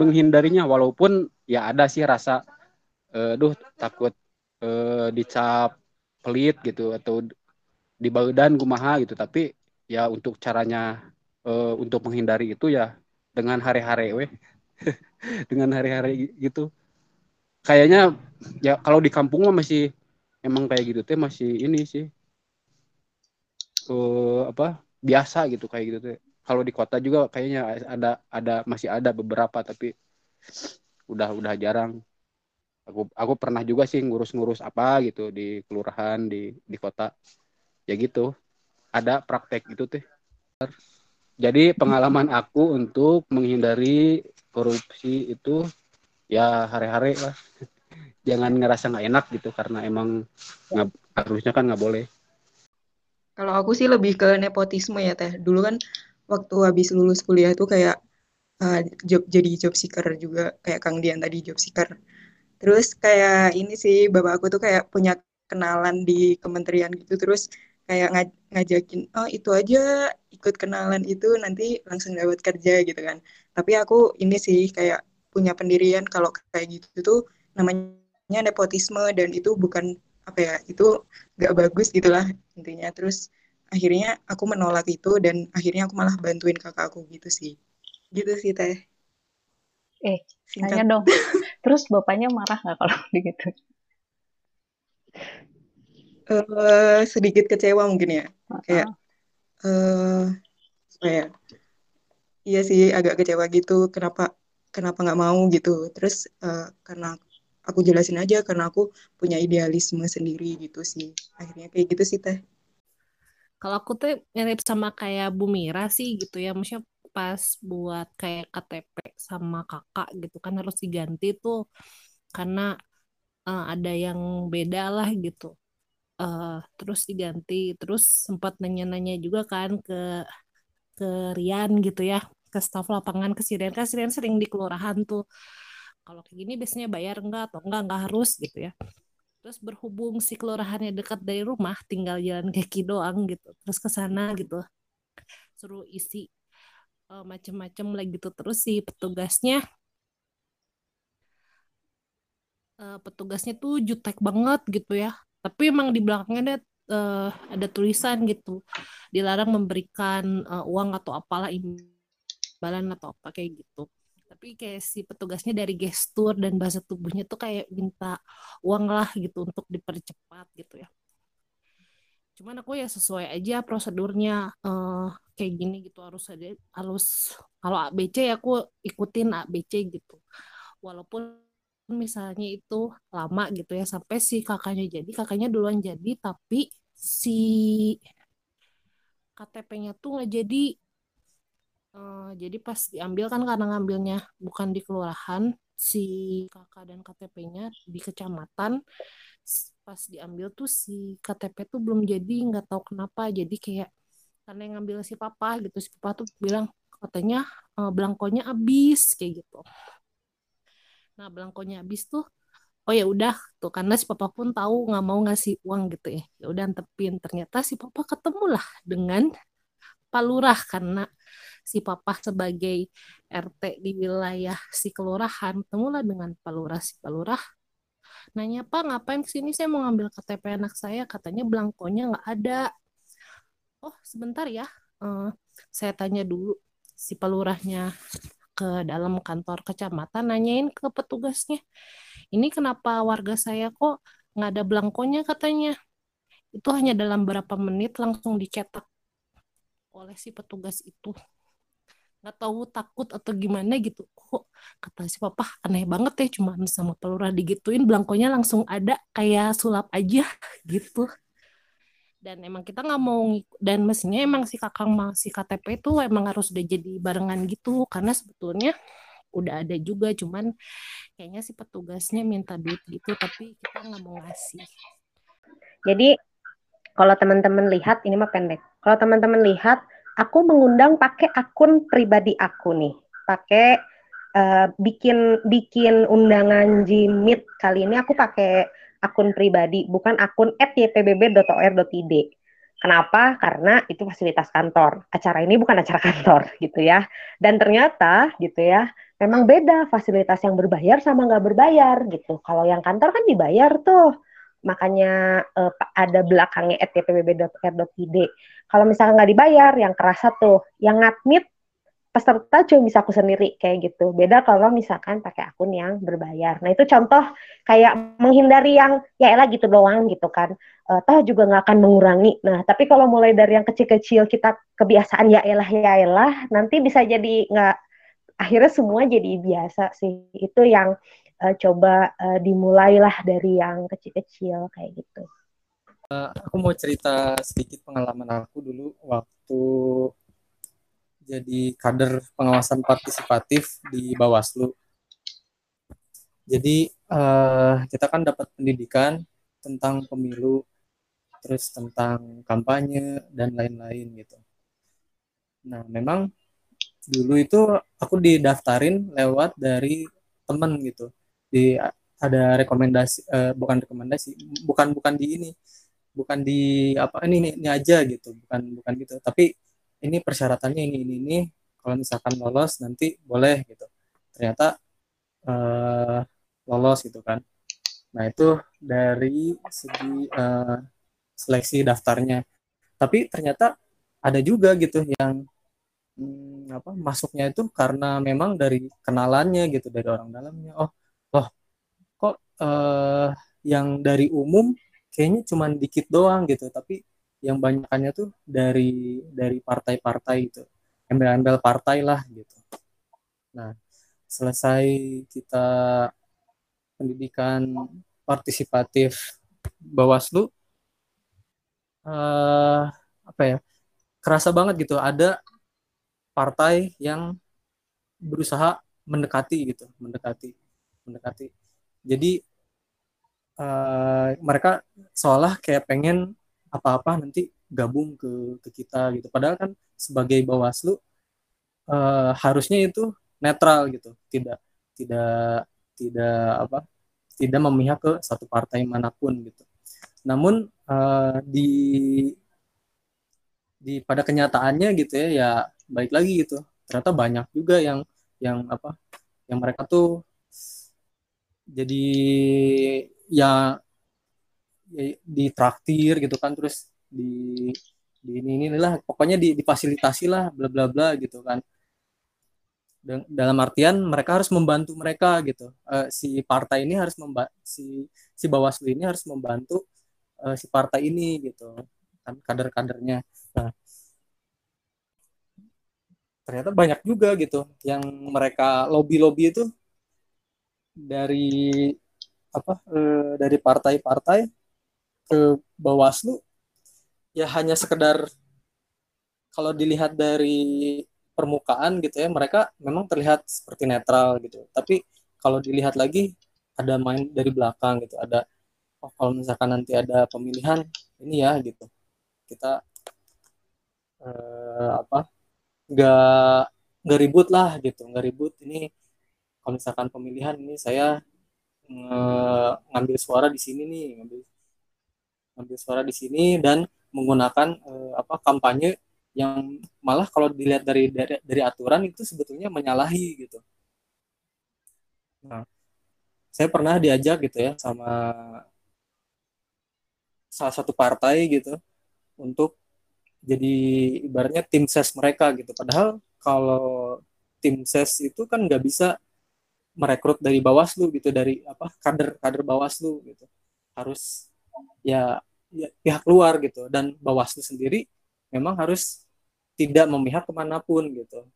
menghindarinya. Walaupun ya ada sih rasa uh, duh takut uh, dicap pelit gitu atau di badan kumaha gitu. Tapi ya untuk caranya uh, untuk menghindari itu ya dengan hari-hari weh. *laughs* Dengan hari-hari gitu. Kayaknya ya kalau di kampung mah masih emang kayak gitu teh masih ini sih uh, apa biasa gitu kayak gitu teh kalau di kota juga kayaknya ada ada masih ada beberapa tapi udah udah jarang. Aku aku pernah juga sih ngurus-ngurus apa gitu di kelurahan di di kota. Ya gitu. Ada praktek itu teh jadi pengalaman aku untuk menghindari korupsi itu ya hari-hari lah. *laughs* Jangan ngerasa nggak enak gitu karena emang nggak harusnya kan nggak boleh kalau aku sih lebih ke nepotisme ya teh. Dulu kan waktu habis lulus kuliah tuh kayak uh, job jadi job seeker juga kayak Kang Dian tadi job seeker. Terus kayak ini sih bapak aku tuh kayak punya kenalan di kementerian gitu terus kayak ngaj ngajakin oh itu aja ikut kenalan itu nanti langsung dapat kerja gitu kan. Tapi aku ini sih kayak punya pendirian kalau kayak gitu tuh namanya nepotisme dan itu bukan apa ya itu gak bagus gitulah intinya. Terus akhirnya aku menolak itu dan akhirnya aku malah bantuin kakak aku gitu sih. Gitu sih teh. Eh tanya dong. *laughs* Terus bapaknya marah nggak kalau begitu *laughs* uh, sedikit kecewa mungkin ya. Uh-huh. kayak uh, ya? Iya sih agak kecewa gitu. Kenapa kenapa nggak mau gitu? Terus uh, karena aku jelasin aja karena aku punya idealisme sendiri gitu sih. Akhirnya kayak gitu sih teh. Kalau aku tuh mirip sama kayak Bu Mira sih gitu ya. Maksudnya pas buat kayak KTP sama kakak gitu kan harus diganti tuh karena uh, ada yang beda lah gitu. Uh, terus diganti. Terus sempat nanya-nanya juga kan ke ke Rian gitu ya. Ke staf lapangan ke Sirian kan Sirian sering di kelurahan tuh kalau kayak gini biasanya bayar enggak atau enggak enggak harus gitu ya. Terus berhubung si kelurahannya dekat dari rumah tinggal jalan kaki doang gitu terus ke sana gitu. Suruh isi uh, macem-macem lagi gitu. Terus si petugasnya uh, petugasnya tuh jutek banget gitu ya. Tapi emang di belakangnya ada uh, ada tulisan gitu. Dilarang memberikan uh, uang atau apalah imbalan atau apa kayak gitu tapi kayak si petugasnya dari gestur dan bahasa tubuhnya tuh kayak minta uang lah gitu untuk dipercepat gitu ya. Cuman aku ya sesuai aja prosedurnya uh, kayak gini gitu harus ada harus kalau ABC ya aku ikutin ABC gitu. Walaupun misalnya itu lama gitu ya sampai si kakaknya jadi kakaknya duluan jadi tapi si KTP-nya tuh nggak jadi uh, jadi pas diambil kan karena ngambilnya bukan di kelurahan si kakak dan KTP-nya di kecamatan pas diambil tuh si KTP tuh belum jadi nggak tahu kenapa. Jadi kayak karena yang ngambil si papa gitu si papa tuh bilang katanya uh, belangkonya habis kayak gitu. Nah belangkonya habis tuh oh ya udah tuh karena si papa pun tahu nggak mau ngasih uang gitu ya. Ya udah antepin. Ternyata si papa ketemu lah dengan palurah karena si papa sebagai RT di wilayah si kelurahan temulah dengan palurah si palurah nanya pak ngapain ke sini? Saya mau ngambil KTP anak saya. Katanya belangkonya nggak ada. Oh sebentar ya. Uh, saya tanya dulu si palurahnya ke dalam kantor kecamatan nanyain ke petugasnya. Ini kenapa warga saya kok nggak ada belangkonya katanya. Itu hanya dalam berapa menit langsung dicetak oleh si petugas itu nggak tahu takut atau gimana gitu. Kok kata si papa aneh banget ya cuma sama pelurah digituin belangkonya langsung ada kayak sulap aja *laughs* gitu. Dan emang kita nggak mau dan mestinya emang si kakang si KTP itu emang harus udah jadi barengan gitu karena sebetulnya udah ada juga cuman kayaknya si petugasnya minta duit gitu tapi kita nggak mau ngasih. Jadi kalau teman-teman lihat ini mah pendek. Kalau teman-teman lihat aku mengundang pakai akun pribadi aku nih pakai uh, bikin bikin undangan Jimit kali ini aku pakai akun pribadi bukan akun @ypbb.or.id Kenapa? Karena itu fasilitas kantor. Acara ini bukan acara kantor *laughs* gitu ya. Dan ternyata gitu ya, memang beda fasilitas yang berbayar sama nggak berbayar gitu. Kalau yang kantor kan dibayar tuh. Makanya uh, ada belakangnya @tpbb.r.id. Kalau misalnya nggak dibayar, yang kerasa tuh, yang ngadmit peserta cuma bisa aku sendiri kayak gitu. Beda kalau misalkan pakai akun yang berbayar. Nah itu contoh kayak menghindari yang ya elah gitu doang gitu kan. Uh, toh juga nggak akan mengurangi. Nah tapi kalau mulai dari yang kecil-kecil kita kebiasaan ya elah ya elah, nanti bisa jadi nggak akhirnya semua jadi biasa sih. Itu yang uh, coba uh, dimulailah dari yang kecil-kecil kayak gitu. Uh, aku mau cerita sedikit pengalaman aku dulu waktu jadi kader pengawasan partisipatif di Bawaslu. Jadi uh, kita kan dapat pendidikan tentang pemilu, terus tentang kampanye dan lain-lain gitu. Nah, memang dulu itu aku didaftarin lewat dari temen gitu. Di ada rekomendasi uh, bukan rekomendasi, bukan bukan di ini, bukan di apa ini ini, ini aja gitu, bukan bukan gitu. Tapi ini persyaratannya ini ini ini kalau misalkan lolos nanti boleh gitu. Ternyata uh, lolos gitu kan. Nah itu dari segi uh, seleksi daftarnya. Tapi ternyata ada juga gitu yang hmm, apa masuknya itu karena memang dari kenalannya gitu dari orang dalamnya. Oh loh kok uh, yang dari umum kayaknya cuma dikit doang gitu tapi yang banyakannya tuh dari dari partai-partai itu embel-embel partai lah gitu. Nah selesai kita pendidikan partisipatif Bawaslu uh, apa ya kerasa banget gitu ada partai yang berusaha mendekati gitu mendekati mendekati jadi uh, mereka seolah kayak pengen apa-apa nanti gabung ke ke kita gitu. Padahal kan sebagai Bawaslu uh, harusnya itu netral gitu, tidak tidak tidak apa tidak memihak ke satu partai mana pun gitu. Namun uh, di di pada kenyataannya gitu ya ya baik lagi gitu. Ternyata banyak juga yang yang apa yang mereka tuh jadi ya Ya, di traktir gitu kan terus di di ini inilah pokoknya di, difasilitasi lah bla bla bla gitu kan. Dalam artian mereka harus membantu mereka gitu. Uh, si partai ini harus membantu si si bawaslu ini harus membantu uh, si partai ini gitu kan kader-kadernya. Nah ternyata banyak juga gitu yang mereka lobby lobby itu dari apa uh, dari partai-partai ke Bawaslu ya hanya sekedar kalau dilihat dari permukaan gitu ya mereka memang terlihat seperti netral gitu. Tapi kalau dilihat lagi ada main dari belakang gitu. Ada oh kalau misalkan nanti ada pemilihan ini ya gitu. Kita eh, apa nggak nggak ribut lah gitu. Nggak ribut ini kalau misalkan pemilihan ini saya ngambil suara di sini nih ngambil ambil suara di sini dan menggunakan uh, apa kampanye yang malah kalau dilihat dari, dari dari aturan itu sebetulnya menyalahi gitu. Nah, saya pernah diajak gitu ya sama salah satu partai gitu untuk jadi ibaratnya tim ses mereka gitu. Padahal kalau tim ses itu kan nggak bisa merekrut dari Bawaslu gitu dari apa kader kader Bawaslu gitu. Harus ya, ya pihak luar gitu. Dan Bawaslu sendiri memang harus tidak memihak ke mana pun gitu.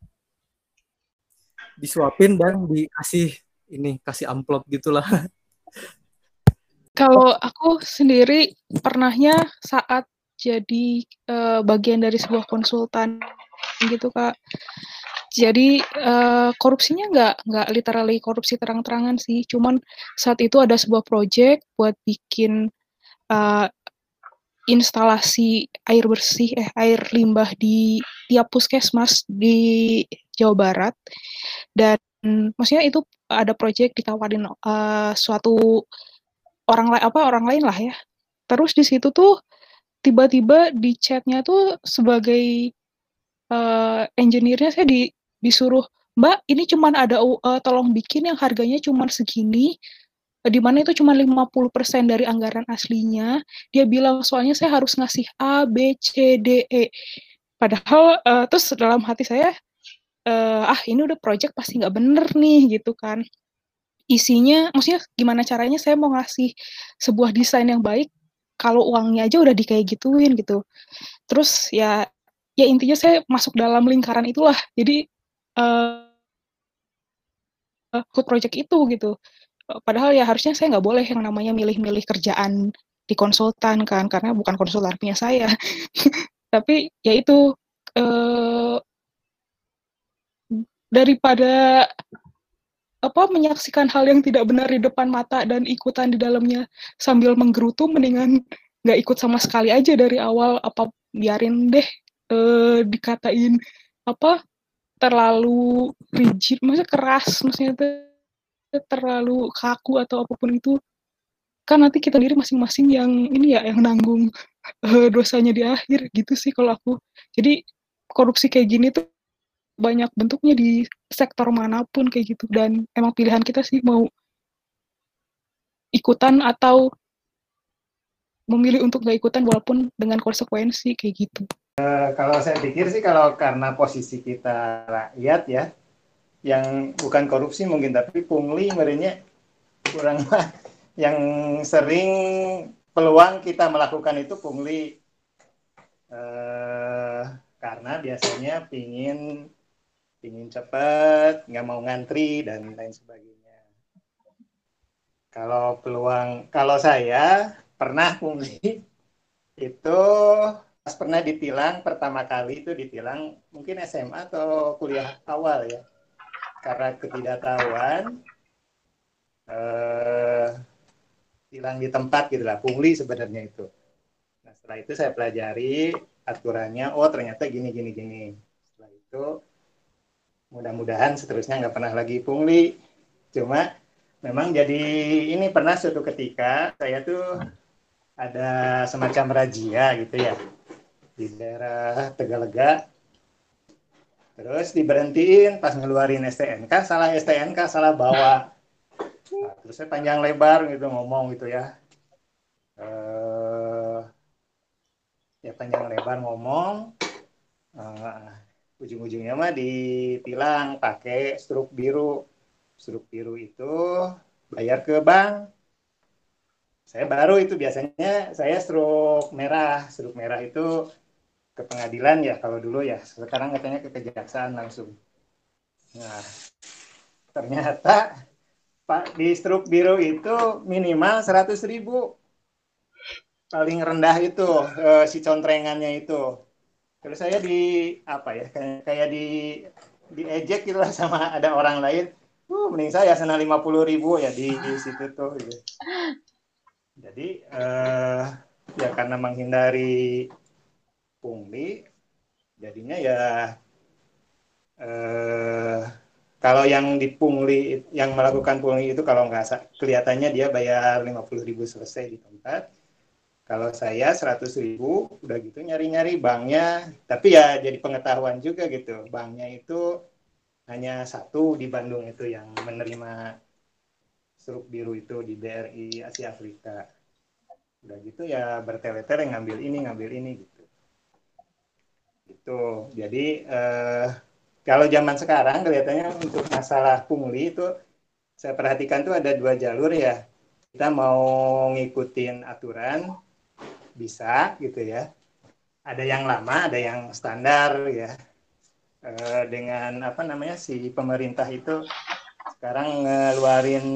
Disuapin dan dikasih ini kasih amplop gitulah. *laughs* Kalau aku sendiri pernahnya saat jadi uh, bagian dari sebuah konsultan gitu kak jadi uh, korupsinya nggak nggak literally korupsi terang-terangan sih. Cuman saat itu ada sebuah project buat bikin uh, instalasi air bersih eh air limbah di tiap puskesmas di Jawa Barat. Dan maksudnya itu ada proyek ditawarin uh, suatu orang lain apa orang lain lah ya. Terus di situ tuh tiba-tiba di chatnya tuh sebagai uh, engineer-nya saya di, disuruh Mbak ini cuman ada uh, tolong bikin yang harganya cuman segini di mana itu cuma 50% dari anggaran aslinya. Dia bilang soalnya saya harus ngasih A, B, C, D, E. Padahal uh, terus dalam hati saya uh, ah ini udah project pasti nggak bener nih gitu kan. Isinya maksudnya gimana caranya saya mau ngasih sebuah desain yang baik kalau uangnya aja udah di gituin gitu. Terus ya ya intinya saya masuk dalam lingkaran itulah. Jadi uh, ikut project itu gitu. Padahal ya harusnya saya nggak boleh yang namanya milih-milih kerjaan di konsultan kan karena bukan konsultan punya saya. *laughs* Tapi ya itu eh, daripada apa menyaksikan hal yang tidak benar di depan mata dan ikutan di dalamnya sambil menggerutu mendingan nggak ikut sama sekali aja dari awal apa biarin deh eh, dikatain apa terlalu rigid maksudnya keras maksudnya terlalu kaku atau apa pun itu kan nanti kita diri masing-masing yang ini ya yang nanggung uh, dosanya di akhir gitu sih kalau aku jadi korupsi kayak gini tuh banyak bentuknya di sektor mana pun kayak gitu dan emang pilihan kita sih mau ikutan atau memilih untuk gak ikutan walaupun dengan konsekuensi kayak gitu. Uh, kalau saya pikir sih kalau karena posisi kita rakyat ya, yang bukan korupsi mungkin tapi pungli merenya kurang yang sering peluang kita melakukan itu pungli. Eh, karena biasanya pingin pingin cepat nggak mau ngantri dan lain sebagainya. Kalau peluang kalau saya pernah pungli itu pas pernah ditilang pertama kali itu ditilang mungkin SMA atau kuliah awal ya. Karena ketidaktahuan eh, hilang di tempat gitu lah pungli sebenarnya itu. Nah setelah itu saya pelajari aturannya oh ternyata gini gini gini. Setelah itu mudah-mudahan seterusnya nggak pernah lagi pungli. Cuma memang jadi ini pernah suatu ketika saya tuh ada semacam razia gitu ya di daerah Tegalega Terus diberhentiin pas ngeluarin STNK, salah STNK, salah bawa. Nah, terus saya panjang lebar gitu ngomong gitu ya. Uh, ya panjang lebar ngomong. Uh, ujung-ujungnya mah ditilang pakai struk biru. Struk biru itu bayar ke bank. Saya baru itu biasanya saya struk merah. Struk merah itu ke pengadilan ya kalau dulu ya. Sekarang katanya ke kejaksaan langsung. Nah ternyata pak di struk biru itu minimal 100 ribu. Paling rendah itu uh, si contrengannya itu. Terus saya di apa ya kayak, kayak di diejek gitu lah sama ada orang lain. Uh mending saya sana 50 ribu ya di, di situ tuh gitu. jadi uh, ya karena menghindari pungli jadinya ya eh, kalau yang dipungli yang melakukan pungli itu kalau nggak kelihatannya dia bayar 50 ribu selesai di tempat. Kalau saya 100 ribu udah gitu nyari-nyari banknya. Tapi ya jadi pengetahuan juga gitu. Banknya itu hanya satu di Bandung itu yang menerima struk biru itu di BRI Asia Afrika. Udah gitu ya bertele-tele ngambil ini ngambil ini gitu Itu. Jadi eh, kalau zaman sekarang kelihatannya untuk masalah pungli itu saya perhatikan tuh ada dua jalur ya. Kita mau ngikutin aturan bisa gitu ya. Ada yang lama, ada yang standar ya. Eh, dengan apa namanya si pemerintah itu sekarang ngeluarin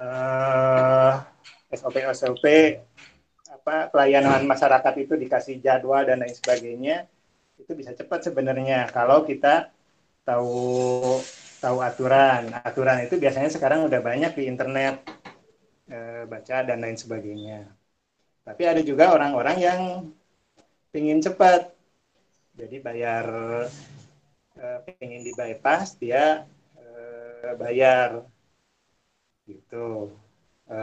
eh, SOP SOP apa pelayanan masyarakat itu dikasih jadwal dan lain sebagainya itu bisa cepat sebenarnya. Kalau kita tahu tahu aturan. Aturan itu biasanya sekarang udah banyak di internet e, baca dan lain sebagainya. Tapi ada juga orang-orang yang ingin cepat. Jadi bayar e, ingin di bypass dia e, bayar. Gitu. E,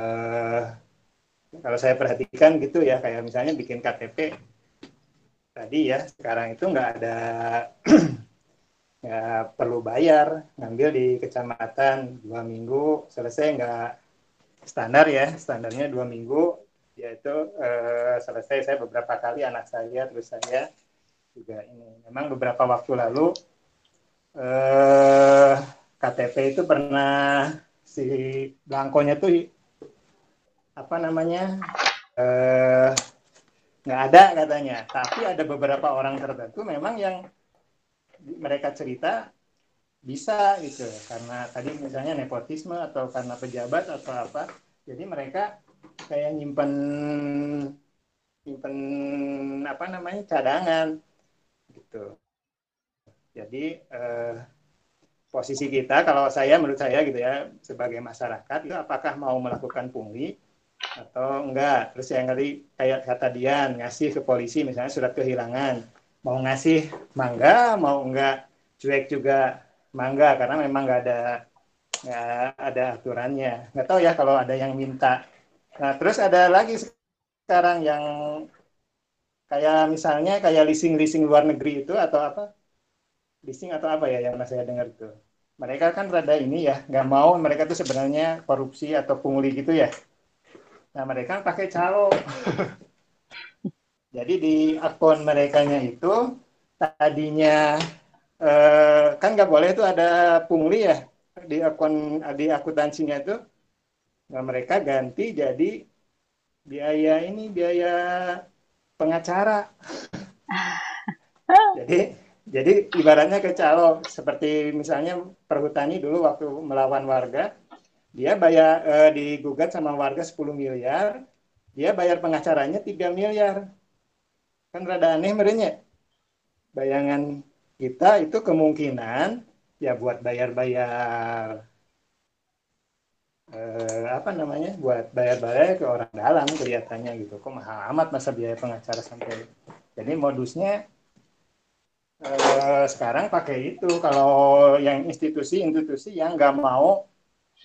kalau saya perhatikan gitu ya kayak misalnya bikin KTP tadi ya sekarang itu nggak ada *clears throat* nggak perlu bayar ngambil di kecamatan dua minggu selesai nggak standar ya standarnya dua minggu yaitu eh, selesai saya beberapa kali anak saya terus saya juga ini. Memang beberapa waktu lalu eh, KTP itu pernah si belangkonya tuh apa namanya eh, nggak ada katanya. Tapi ada beberapa orang tertentu memang yang mereka cerita bisa gitu. Karena tadi misalnya nepotisme atau karena pejabat atau apa. Jadi mereka kayak nyimpen nyimpen apa namanya cadangan gitu. Jadi eh, posisi kita kalau saya menurut saya gitu ya sebagai masyarakat itu apakah mau melakukan pungli atau enggak? Terus yang tadi kayak kata Dian ngasih ke polisi misalnya surat kehilangan. Mau ngasih mangga mau enggak? Cuek juga mangga karena memang nggak ada nggak ada aturannya. Nggak tahu ya kalau ada yang minta. Nah terus ada lagi sekarang yang kayak misalnya kayak leasing leasing luar negeri itu atau apa? Leasing atau apa ya yang saya dengar itu mereka kan rada ini ya nggak mau mereka tuh sebenarnya korupsi atau pungli gitu ya nah mereka pakai calo. *laughs* Jadi di akun mereka itu tadinya eh, kan nggak boleh itu ada pungli ya di akun di akuntansinya itu. Nah, mereka ganti jadi biaya ini biaya pengacara. *laughs* Jadi jadi ibaratnya ke calo. Seperti misalnya perhutani dulu waktu melawan warga dia bayar eh, digugat sama warga 10 miliar. Dia bayar pengacaranya 3 miliar. Kan rada aneh merenya bayangan kita itu kemungkinan ya buat bayar-bayar eh, apa namanya? Buat bayar-bayar ke orang dalam kelihatannya gitu. Kok mahal amat masa biaya pengacara sampai jadi modusnya? Eh, sekarang pakai itu. Kalau yang institusi-institusi yang nggak mau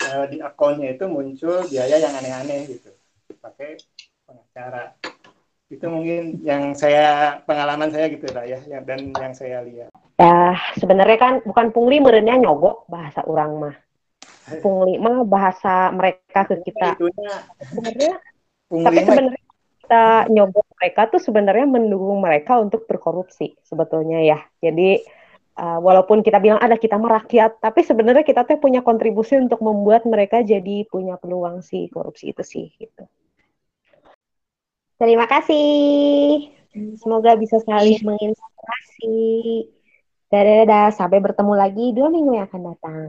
eh, di akunnya itu muncul biaya yang aneh-aneh gitu pakai pengacara itu mungkin yang saya pengalaman saya gitu lah ya dan yang saya lihat Ya, sebenarnya kan bukan pungli merenya nyogok bahasa orang mah. Pungli mah bahasa mereka ke kita. Sebenarnya tapi sebenarnya kita nyogok mereka tuh sebenarnya mendukung mereka untuk berkorupsi sebetulnya ya. Jadi uh, walaupun kita bilang ada kita merakyat, tapi sebenarnya kita tuh punya kontribusi untuk membuat mereka jadi punya peluang si korupsi itu sih gitu. Terima kasih. Semoga bisa saling menginspirasi. Dadah, dadah. Sampai bertemu lagi dua minggu yang akan datang.